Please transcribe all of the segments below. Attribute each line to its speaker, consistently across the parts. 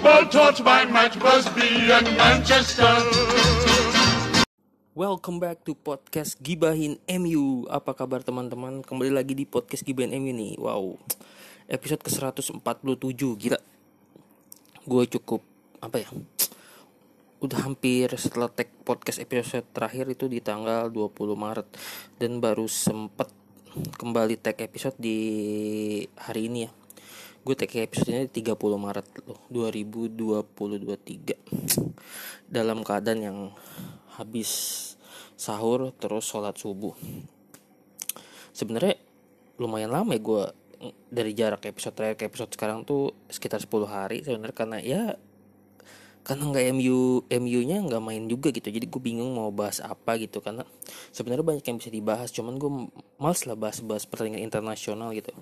Speaker 1: football taught by Matt Busby and Manchester.
Speaker 2: Welcome back to podcast Gibahin MU. Apa kabar teman-teman? Kembali lagi di podcast Gibahin MU nih. Wow. Episode ke-147 gila. Gue cukup apa ya? Udah hampir setelah tag podcast episode terakhir itu di tanggal 20 Maret dan baru sempet kembali tag episode di hari ini ya. Gue tag episode ini 30 Maret loh, 2020-23 Dalam keadaan yang habis sahur terus sholat subuh. Sebenarnya lumayan lama ya gue dari jarak episode terakhir ke episode sekarang tuh sekitar 10 hari sebenarnya karena ya karena nggak MU MU nya nggak main juga gitu. Jadi gue bingung mau bahas apa gitu karena sebenarnya banyak yang bisa dibahas cuman gue males lah bahas-bahas pertandingan internasional gitu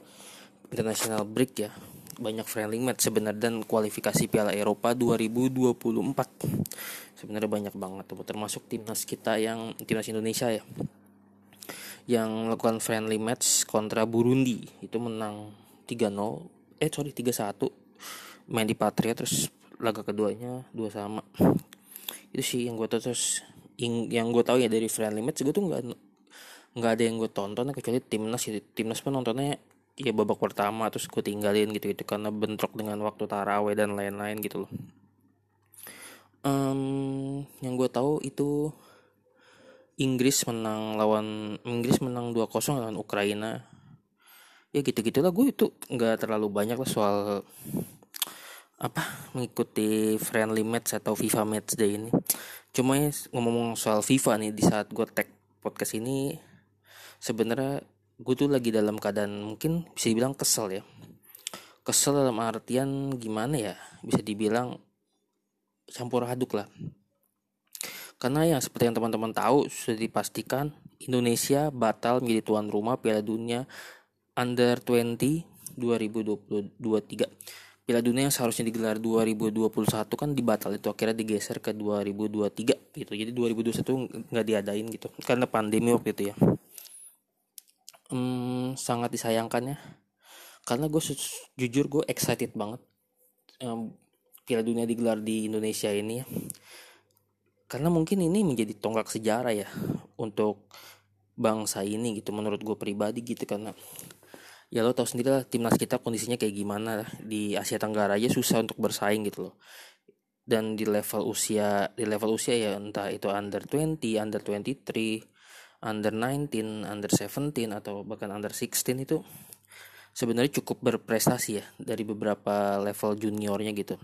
Speaker 2: international break ya. Banyak friendly match sebenarnya dan kualifikasi Piala Eropa 2024 sebenarnya banyak banget tuh termasuk timnas kita yang timnas Indonesia ya. Yang melakukan friendly match kontra Burundi. Itu menang 3-0 eh sorry 3-1 main di Patria terus laga keduanya dua sama. Itu sih yang gue tahu. Terus yang gue tahu ya dari friendly match gue tuh nggak nggak ada yang gue tonton kecuali timnas gitu timnas pun nontonnya ya babak pertama terus gue tinggalin gitu gitu karena bentrok dengan waktu taraweh dan lain-lain gitu loh. Um, yang gue tahu itu Inggris menang lawan Inggris menang 2-0 lawan Ukraina. Ya gitu gitulah gue itu nggak terlalu banyak lah soal apa mengikuti friendly match atau FIFA match day ini. Cuma ya, ngomong-ngomong soal FIFA nih di saat gue tag podcast ini sebenarnya gue tuh lagi dalam keadaan mungkin bisa dibilang kesel ya. Kesel dalam artian gimana ya? Bisa dibilang campur aduk lah. Karena ya seperti yang teman-teman tahu sudah dipastikan Indonesia batal menjadi tuan rumah Piala Dunia Under 20 2023 Piala Dunia yang seharusnya digelar 2021 kan dibatal itu akhirnya digeser ke 2023 gitu. Jadi 2021 nggak diadain gitu karena pandemi waktu itu ya hmm, sangat disayangkan ya. Karena gue jujur gue excited banget um, Piala Dunia digelar di Indonesia ini ya. Karena mungkin ini menjadi tonggak sejarah ya untuk bangsa ini gitu menurut gue pribadi gitu. Karena ya lo tau sendiri lah timnas kita kondisinya kayak gimana di Asia Tenggara aja susah untuk bersaing gitu loh. Dan di level usia di level usia ya entah itu under 20 under 23 under 19, under 17 atau bahkan under 16 itu sebenarnya cukup berprestasi ya dari beberapa level juniornya gitu.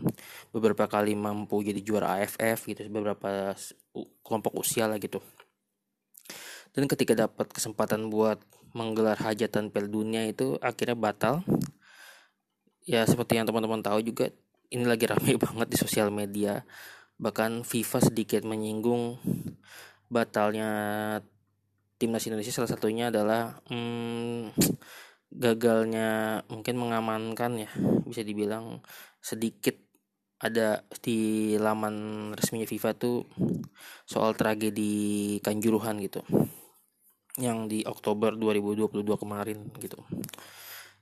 Speaker 2: Beberapa kali mampu jadi juara AFF gitu, beberapa kelompok usia lah gitu. Dan ketika dapat kesempatan buat menggelar hajatan Piala Dunia itu akhirnya batal. Ya seperti yang teman-teman tahu juga ini lagi ramai banget di sosial media. Bahkan FIFA sedikit menyinggung batalnya timnas Indonesia salah satunya adalah hmm, gagalnya mungkin mengamankan ya bisa dibilang sedikit. Ada di laman resminya FIFA tuh soal tragedi Kanjuruhan gitu yang di Oktober 2022 kemarin gitu.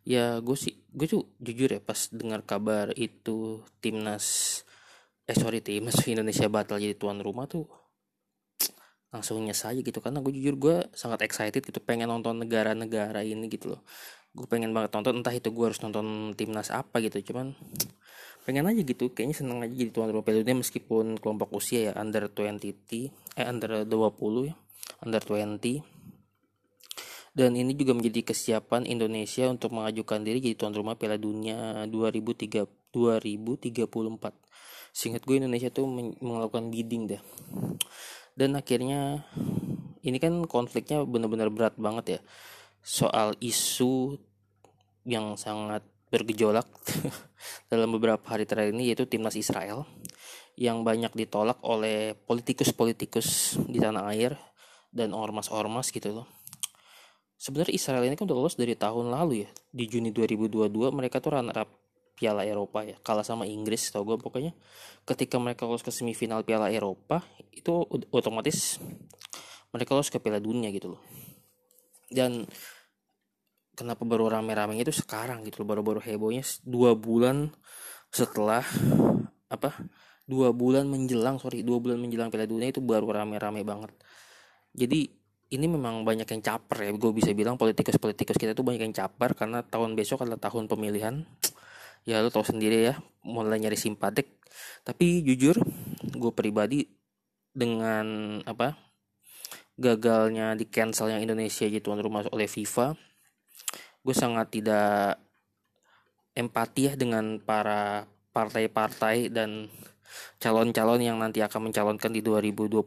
Speaker 2: Ya gue sih gue tuh jujur ya pas dengar kabar itu timnas eh sorry timnas Indonesia batal jadi tuan rumah tuh langsungnya saja gitu. Karena gue jujur gue sangat excited gitu pengen nonton negara-negara ini gitu loh. Gue pengen banget nonton entah itu gue harus nonton timnas apa gitu. Cuman pengen aja gitu. Kayaknya seneng aja jadi tuan rumah Piala Dunia meskipun kelompok usia ya under 20 eh under 20 ya under 20 dan ini juga menjadi kesiapan Indonesia untuk mengajukan diri jadi tuan rumah Piala Dunia 2003 2034 singkat gue Indonesia tuh melakukan bidding deh dan akhirnya ini kan konfliknya benar-benar berat banget ya soal isu yang sangat bergejolak dalam beberapa hari terakhir ini yaitu timnas Israel yang banyak ditolak oleh politikus-politikus di tanah air dan ormas-ormas gitu loh. Sebenarnya Israel ini kan udah lolos dari tahun lalu ya. Di Juni 2022 mereka tuh runner up Piala Eropa ya. Kalah sama Inggris tau gue pokoknya. Ketika mereka lolos ke semifinal Piala Eropa itu otomatis mereka lolos ke Piala Dunia gitu loh. Dan kenapa baru rame-rame itu sekarang gitu loh. Baru-baru hebohnya dua bulan setelah apa dua bulan menjelang sorry dua bulan menjelang Piala Dunia itu baru rame-rame banget jadi ini memang banyak yang caper ya gue bisa bilang politikus-politikus kita tuh banyak yang caper karena tahun besok adalah tahun pemilihan ya lo tau sendiri ya mulai nyari simpatik. Tapi jujur gue pribadi dengan apa gagalnya di cancel yang Indonesia jadi tuan rumah oleh FIFA gue sangat tidak empati ya dengan para partai-partai dan calon-calon yang nanti akan mencalonkan di 2024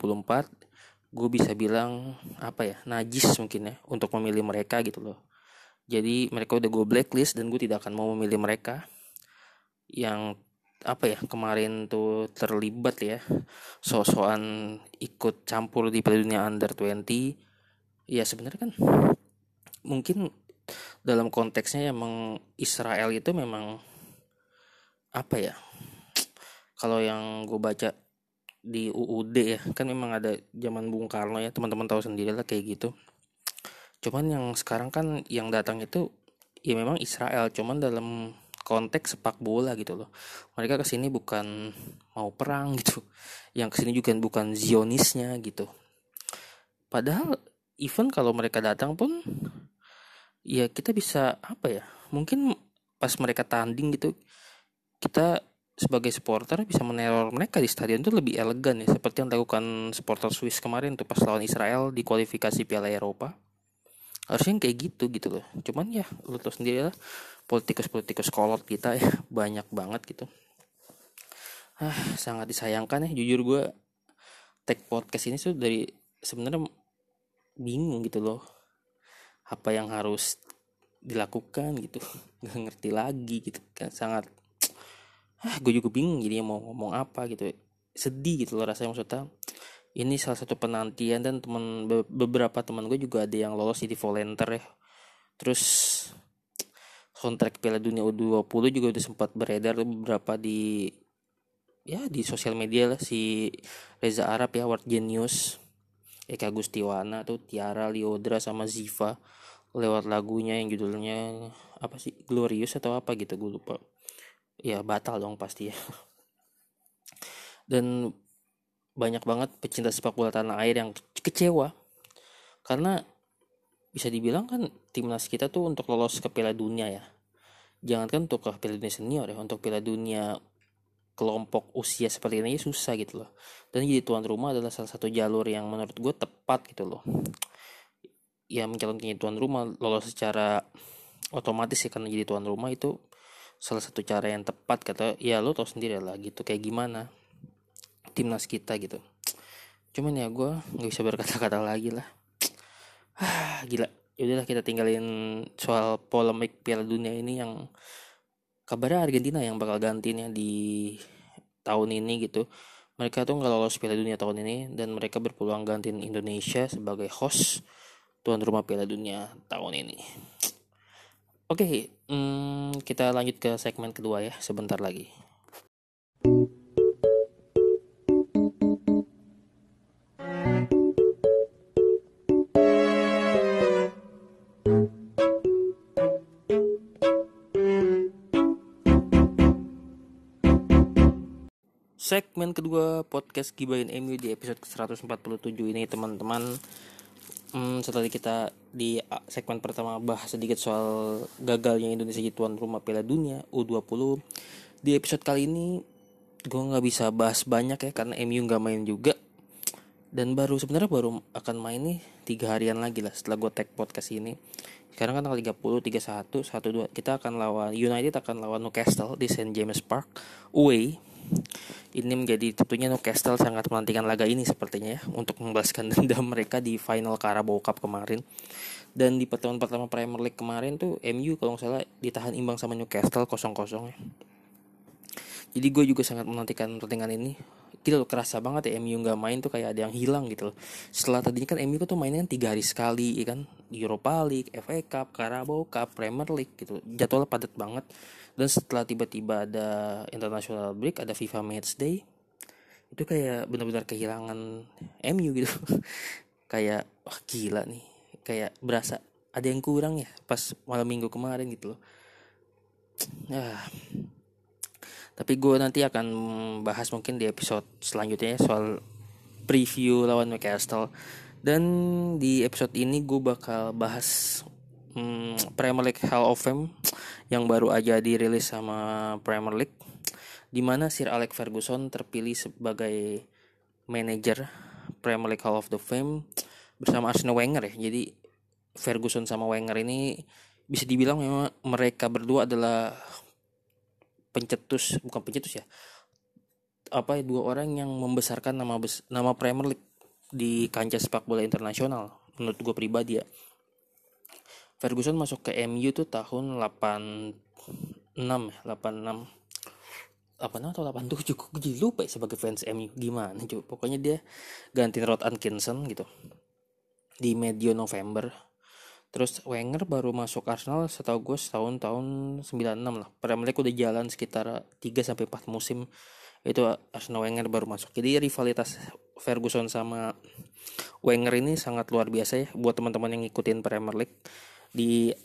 Speaker 2: gue bisa bilang apa ya najis mungkin ya untuk memilih mereka gitu loh. Jadi mereka udah gue blacklist dan gue tidak akan mau memilih mereka yang apa ya kemarin tuh terlibat ya sosokan ikut campur di Piala Dunia Under 20 ya sebenarnya kan mungkin dalam konteksnya emang Israel itu memang apa ya kalau yang gue baca di UUD ya kan memang ada zaman Bung Karno ya teman-teman tahu sendiri lah kayak gitu. Cuman yang sekarang kan yang datang itu ya memang Israel cuman dalam konteks sepak bola gitu loh. Mereka ke sini bukan mau perang gitu. Yang ke sini juga bukan Zionisnya gitu. Padahal even kalau mereka datang pun ya kita bisa apa ya mungkin pas mereka tanding gitu kita sebagai supporter bisa meneror mereka di stadion itu lebih elegan ya seperti yang dilakukan supporter Swiss kemarin tuh pas lawan Israel di kualifikasi Piala Eropa. Harusnya kayak gitu gitu loh. Cuman ya lu tau sendiri lah politikus-politikus kolot kita ya banyak banget gitu. Ah sangat disayangkan ya. Jujur gue tag podcast ini tuh dari sebenarnya bingung gitu loh. Apa yang harus dilakukan gitu. Nggak ngerti lagi gitu kan sangat ah gue juga bingung jadi mau ngomong apa gitu. Sedih gitu loh rasanya maksudnya. Ini salah satu penantian dan teman beberapa teman gue juga ada yang lolos jadi volunteer ya. Terus soundtrack Piala Dunia U20 juga udah sempat beredar beberapa di ya di sosial media lah. Si Reza Arab ya World Genius. Eka Gustiwana tuh Tiara Liodra sama Ziva lewat lagunya yang judulnya apa sih Glorious atau apa gitu gue lupa. Ya batal dong pasti ya. Dan banyak banget pecinta sepak bola tanah air yang kecewa. Karena bisa dibilang kan timnas kita tuh untuk lolos ke Piala Dunia ya jangankan untuk Piala Dunia senior ya untuk Piala Dunia kelompok usia seperti ini susah gitu loh. Dan jadi tuan rumah adalah salah satu jalur yang menurut gue tepat gitu loh. Ya mencalonkan tuan rumah lolos secara otomatis ya karena jadi tuan rumah itu salah satu cara yang tepat kata ya lo tau sendiri lah gitu kayak gimana timnas kita gitu. Cuman ya gue nggak bisa berkata-kata lagi lah. Ah gila yaudahlah kita tinggalin soal polemik Piala Dunia ini yang kabarnya Argentina yang bakal gantinya di tahun ini gitu mereka tuh nggak lolos Piala Dunia tahun ini dan mereka berpeluang gantiin Indonesia sebagai host tuan rumah Piala Dunia tahun ini Oke, okay, hmm, kita lanjut ke segmen kedua ya, sebentar lagi. Segmen kedua podcast Gibain MU di episode ke-147 ini teman-teman. Hmm, setelah kita di segmen pertama bahas sedikit soal gagalnya Indonesia jadi tuan rumah Piala Dunia U20 di episode kali ini gue nggak bisa bahas banyak ya karena MU nggak main juga. Dan baru sebenarnya baru akan main nih tiga harian lagi lah setelah gue tag podcast ini. Sekarang kan tanggal 30, 31, 12 kita akan lawan United akan lawan Newcastle di St James Park away ini menjadi tentunya Newcastle sangat menantikan laga ini sepertinya ya untuk membalaskan dendam mereka di final Carabao Cup kemarin. Dan di pertemuan pertama Premier League kemarin tuh MU kalau nggak salah ditahan imbang sama Newcastle kosong kosong ya. Jadi gue juga sangat menantikan pertandingan ini gitu loh kerasa banget ya MU nggak main tuh kayak ada yang hilang gitu loh. Setelah tadinya kan MU tuh mainnya kan tiga hari sekali ya kan? Europa League, FA Cup, Carabao Cup, Premier League gitu. Jadwalnya padat banget. Dan setelah tiba-tiba ada international break ada FIFA Match Day itu kayak benar-benar kehilangan MU gitu. Kayak wah gila nih. Kayak berasa ada yang kurang ya pas malam minggu kemarin gitu loh. Ah tapi gue nanti akan bahas mungkin di episode selanjutnya ya, soal preview lawan Newcastle. Dan di episode ini gue bakal bahas hmm, Premier League Hall of Fame yang baru aja dirilis sama Premier League di mana Sir Alex Ferguson terpilih sebagai manajer Premier League Hall of the Fame bersama Arsene Wenger ya. Jadi Ferguson sama Wenger ini bisa dibilang memang mereka berdua adalah pencetus bukan pencetus ya. Apa dua orang yang membesarkan nama bes, nama Premier League di kancah sepak bola internasional menurut gue pribadi ya. Ferguson masuk ke MU tuh tahun 86 ya 86 apa atau 87 gue jadi lupa ya sebagai fans MU gimana cuy pokoknya dia ganti Rod Atkinson gitu. Di medio November Terus Wenger baru masuk Arsenal setahu gue setahun tahun 96 lah. Premier League udah jalan sekitar 3 sampai 4 musim itu Arsenal Wenger baru masuk. Jadi rivalitas Ferguson sama Wenger ini sangat luar biasa ya buat teman-teman yang ngikutin Premier League di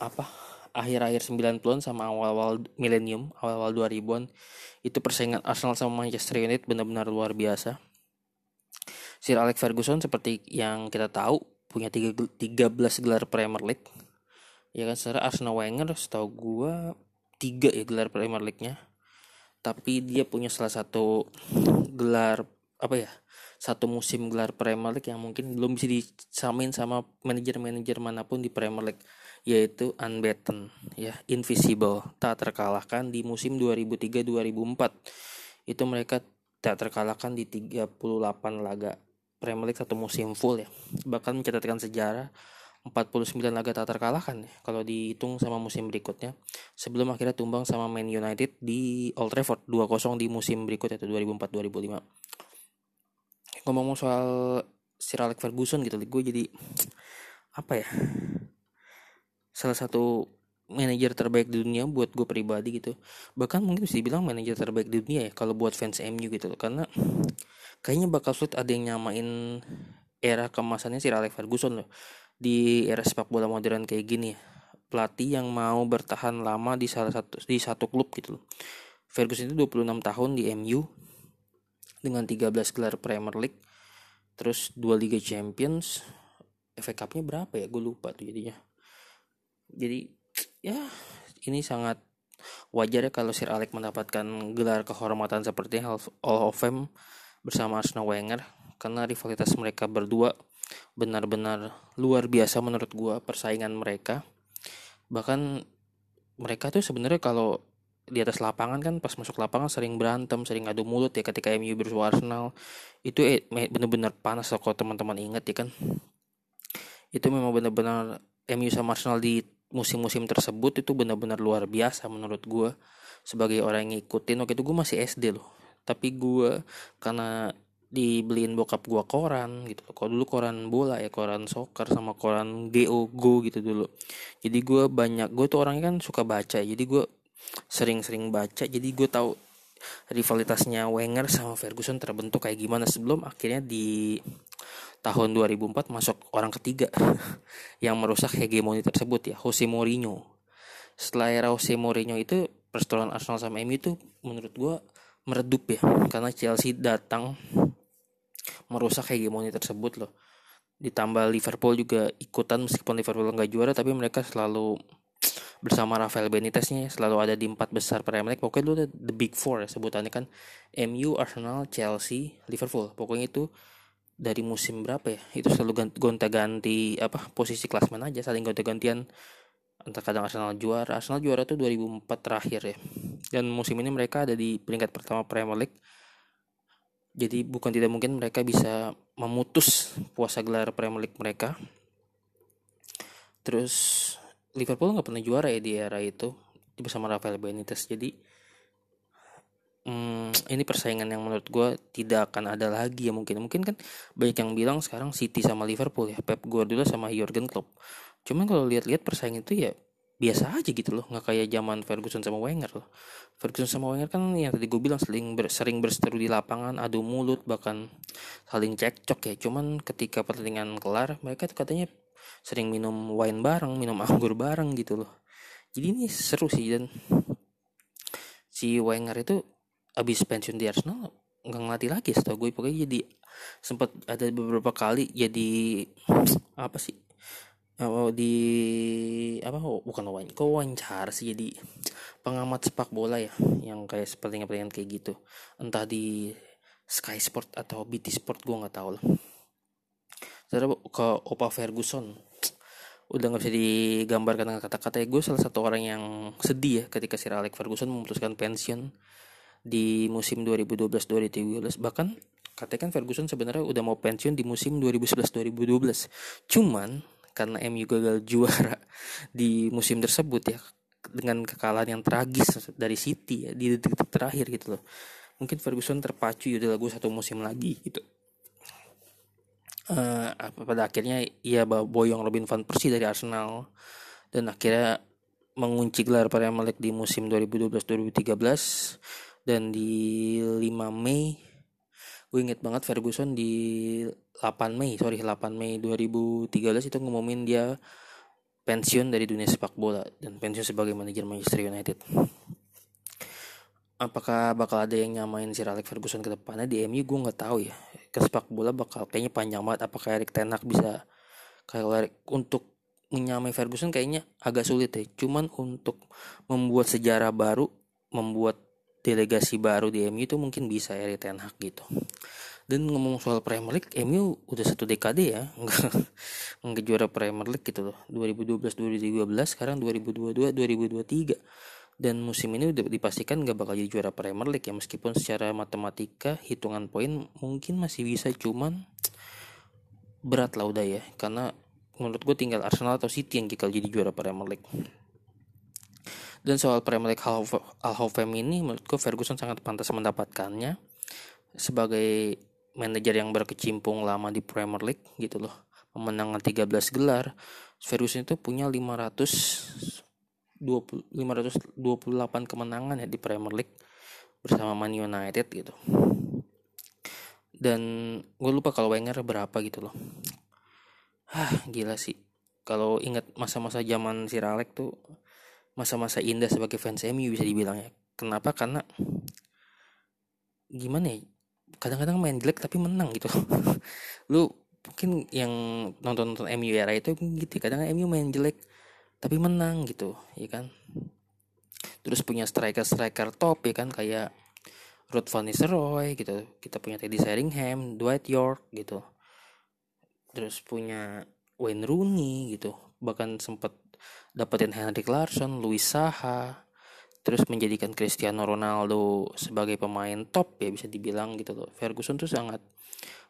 Speaker 2: apa akhir-akhir 90-an sama awal-awal milenium, awal-awal 2000-an itu persaingan Arsenal sama Manchester United benar-benar luar biasa. Sir Alex Ferguson seperti yang kita tahu punya 13 gelar Premier League. Ya kan secara Arsenal Wenger setahu gua tiga ya gelar Premier League-nya. Tapi dia punya salah satu gelar apa ya satu musim gelar Premier League yang mungkin belum bisa disamain sama manajer-manajer mana pun di Premier League yaitu unbeaten ya invisible tak terkalahkan di musim 2003-2004 itu mereka tak terkalahkan di 38 laga Premier League satu musim full ya. Bahkan mencatatkan sejarah 49 laga tak terkalahkan ya kalau dihitung sama musim berikutnya. Sebelum akhirnya tumbang sama Man United di Old Trafford 2-0 di musim berikutnya itu 2004-2005 ngomong soal Sir Alex Ferguson gitu gue jadi apa ya salah satu manajer terbaik di dunia buat gue pribadi gitu. Bahkan mungkin bisa dibilang manajer terbaik di dunia ya kalau buat fans MU gitu karena kayaknya bakal sulit ada yang nyamain era kemasannya si Alex Ferguson loh. Di era sepak bola modern kayak gini. Ya pelatih yang mau bertahan lama di salah satu di satu klub gitu loh. Ferguson itu 26 tahun di MU dengan 13 gelar Premier League terus dua Liga Champions. FA Cup-nya berapa ya? Gue lupa tuh jadinya. Jadi ya ini sangat wajar ya kalau Sir Alex mendapatkan gelar kehormatan seperti Hall of Fame bersama Arsene Wenger karena rivalitas mereka berdua benar-benar luar biasa menurut gua persaingan mereka. Bahkan mereka tuh sebenarnya kalau di atas lapangan kan pas masuk lapangan sering berantem sering adu mulut ya ketika MU bersua Arsenal. Itu eh, benar-benar panas kalau teman-teman ingat ya kan. Itu memang benar-benar MU sama Arsenal di musim-musim tersebut itu benar-benar luar biasa menurut gue sebagai orang yang ngikutin. Waktu itu gue masih SD loh tapi gue karena dibeliin bokap gue koran gitu kalau dulu koran bola ya koran soccer sama koran go go gitu dulu. Jadi gue banyak gue tuh orangnya kan suka baca. Jadi gue sering-sering baca. Jadi gue tahu rivalitasnya Wenger sama Ferguson terbentuk kayak gimana sebelum akhirnya di tahun 2004 masuk orang ketiga yang merusak hegemoni tersebut ya Jose Mourinho. Setelah era Jose Mourinho itu perseteruan Arsenal sama MU itu menurut gue meredup ya karena Chelsea datang merusak hegemoni tersebut loh. Ditambah Liverpool juga ikutan meskipun Liverpool nggak juara tapi mereka selalu bersama Rafael Benitez nya selalu ada di empat besar Premier League. Pokoknya itu the big four ya sebutannya kan. MU Arsenal Chelsea Liverpool. Pokoknya itu dari musim berapa ya? Itu selalu gonta-ganti apa posisi klasmen aja saling gonta-gantian entah kadang Arsenal juara. Arsenal juara tuh 2004 terakhir ya. Dan musim ini mereka ada di peringkat pertama Premier League. Jadi bukan tidak mungkin mereka bisa memutus puasa gelar Premier League mereka. Terus Liverpool nggak pernah juara ya di era itu bersama Rafael Benitez. Jadi hmm, ini persaingan yang menurut gue tidak akan ada lagi ya mungkin. Mungkin kan banyak yang bilang sekarang City sama Liverpool ya Pep Guardiola sama Jurgen Klopp cuman kalau lihat-lihat persaingan itu ya biasa aja gitu loh. Nggak kayak zaman Ferguson sama Wenger loh. Ferguson sama Wenger kan yang tadi gue bilang sering ber, sering berseteru di lapangan adu mulut bahkan saling cekcok ya. Cuman ketika pertandingan kelar mereka tuh katanya sering minum wine bareng minum anggur bareng gitu loh. Jadi ini seru sih dan si Wenger itu abis pensiun di Arsenal nggak ngelatih lagi setahu gue pokoknya jadi sempat ada beberapa kali jadi apa sih oh, di apa oh, bukan wawancara sih? Jadi pengamat sepak bola ya yang kayak sepertinya pertandingan kayak gitu. Entah di Sky Sport atau BT Sport gue nggak tahu lah. Terus ke Opa Ferguson. Udah nggak bisa digambarkan dengan kata-kata ya. Gue salah satu orang yang sedih ya ketika Sir Alex Ferguson memutuskan pensiun di musim 2012-2013 bahkan katanya kan Ferguson sebenarnya udah mau pensiun di musim 2011-2012 cuman karena MU gagal juara di musim tersebut ya dengan kekalahan yang tragis dari City ya di detik-detik terakhir gitu loh. Mungkin Ferguson terpacu ya gue satu musim lagi gitu. Uh, pada akhirnya ia boyong Robin van Persie dari Arsenal dan akhirnya mengunci gelar Premier League di musim 2012-2013 dan di 5 Mei gue inget banget Ferguson di 8 Mei sorry 8 Mei 2013 itu ngumumin dia pensiun dari dunia sepak bola dan pensiun sebagai manajer Manchester United. Apakah bakal ada yang nyamain Sir Alex Ferguson ke depannya? Di MU gue nggak tahu ya. Ke sepak bola bakal kayaknya panjang banget. Apakah Erik Ten Hag bisa kayak untuk menyamai Ferguson? Kayaknya agak sulit ya. Cuman untuk membuat sejarah baru membuat delegasi baru di MU itu mungkin bisa Erik Ten Hag gitu. Dan ngomong soal Premier League MU udah satu dekade ya nggak nggak juara Premier League gitu loh. 2012 2013 sekarang 2022 2023 dan musim ini udah dipastikan nggak bakal jadi juara Premier League ya meskipun secara matematika hitungan poin mungkin masih bisa cuman berat lah udah ya. Karena menurut gue tinggal Arsenal atau City yang bakal jadi juara Premier League dan soal Premier League Hall of Fame ini menurut gue Ferguson sangat pantas mendapatkannya sebagai manajer yang berkecimpung lama di Premier League gitu loh. Memenangkan 13 gelar. Ferguson itu punya 500 20, 528 kemenangan ya di Premier League bersama Man United gitu. Dan gue lupa kalau Wenger berapa gitu loh. Hah, gila sih. Kalau ingat masa-masa zaman Sir Alex tuh masa-masa indah sebagai fans MU bisa dibilang ya. Kenapa? Karena gimana ya? Kadang-kadang main jelek tapi menang gitu. Lu mungkin yang nonton-nonton MU era itu gitu kadang MU main jelek tapi menang gitu ya kan? Terus punya striker-striker top ya kan? Kayak Ruth Van Nistelrooy gitu. Kita punya Teddy Sheringham Dwight York gitu. Terus punya Wayne Rooney gitu. Bahkan sempat dapetin Henrik Larsson, Luis Saha, terus menjadikan Cristiano Ronaldo sebagai pemain top ya bisa dibilang gitu loh. Ferguson tuh sangat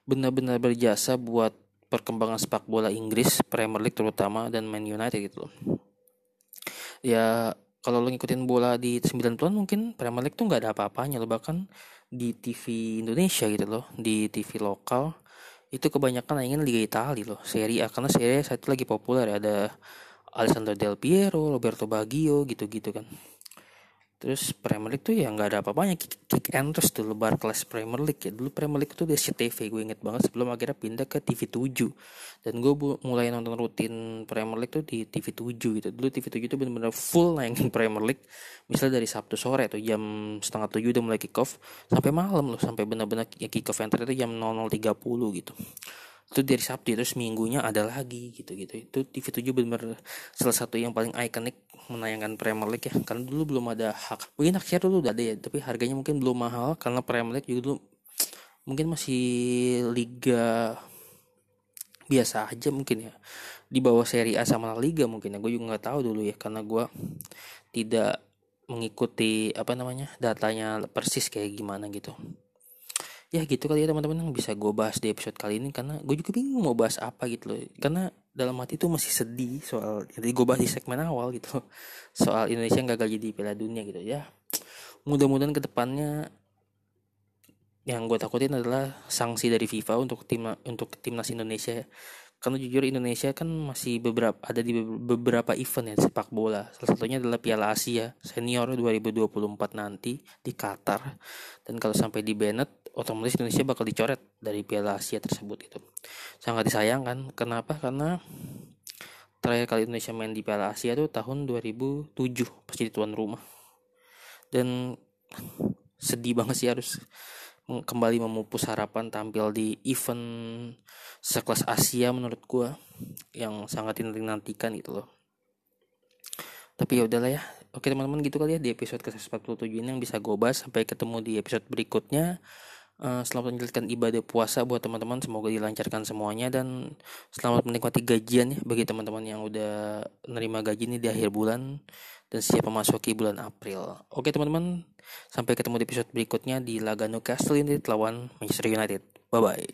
Speaker 2: benar-benar berjasa buat perkembangan sepak bola Inggris, Premier League terutama dan Man United gitu loh. Ya kalau lo ngikutin bola di 90-an mungkin Premier League tuh nggak ada apa-apanya loh bahkan di TV Indonesia gitu loh, di TV lokal itu kebanyakan ingin Liga Italia loh, Serie A karena Serie A itu lagi populer ya ada Alessandro Del Piero, Roberto Baggio gitu-gitu kan. Terus Premier League tuh ya nggak ada apa-apanya kick, kick and terus dulu kelas Premier League ya. Dulu Premier League tuh di SCTV gue inget banget sebelum akhirnya pindah ke TV 7. Dan gue mulai nonton rutin Premier League tuh di TV 7 gitu. Dulu TV 7 itu bener-bener full nayangin Premier League. Misalnya dari Sabtu sore atau jam setengah 7 udah mulai kick off sampai malam loh sampai bener-bener kick off yang itu jam 00.30 gitu itu dari Sabtu terus minggunya ada lagi gitu gitu itu TV7 benar salah satu yang paling ikonik menayangkan Premier League ya. Karena dulu belum ada hak. Mungkin hak dulu udah ada ya tapi harganya mungkin belum mahal karena Premier League juga dulu mungkin masih liga biasa aja mungkin ya. Di bawah Serie A sama La Liga mungkin ya. Gue juga nggak tahu dulu ya karena gue tidak mengikuti apa namanya datanya persis kayak gimana gitu ya gitu kali ya teman-teman yang bisa gue bahas di episode kali ini karena gue juga bingung mau bahas apa gitu loh. Karena dalam hati itu masih sedih soal jadi gue bahas di segmen awal gitu soal Indonesia yang gagal jadi Piala Dunia gitu. Ya mudah-mudahan ke depannya
Speaker 3: yang gue takutin adalah sanksi dari FIFA untuk tim untuk timnas Indonesia karena jujur Indonesia kan masih beberapa ada di beberapa event ya sepak bola. Salah satunya adalah Piala Asia Senior 2024 nanti di Qatar. Dan kalau sampai di Bennett otomatis Indonesia bakal dicoret dari Piala Asia tersebut itu. Sangat disayangkan. Kenapa? Karena terakhir kali Indonesia main di Piala Asia itu tahun 2007 pas jadi tuan rumah. Dan sedih banget sih harus kembali memupus harapan tampil di event sekelas Asia menurut gue yang sangat dinantikan itu loh. Tapi ya udahlah ya. Oke teman-teman gitu kali ya di episode ke-47 ini yang bisa gue bahas. Sampai ketemu di episode berikutnya. Uh, selamat menjalankan ibadah puasa buat teman-teman. Semoga dilancarkan semuanya. Dan selamat menikmati gajian ya bagi teman-teman yang udah nerima gaji ini di akhir bulan dan siap memasuki bulan April. Oke teman-teman, sampai ketemu di episode berikutnya di laga Newcastle United lawan Manchester United. Bye bye.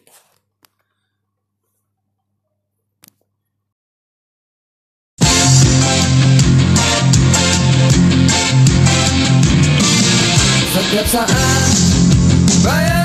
Speaker 3: Setiap saat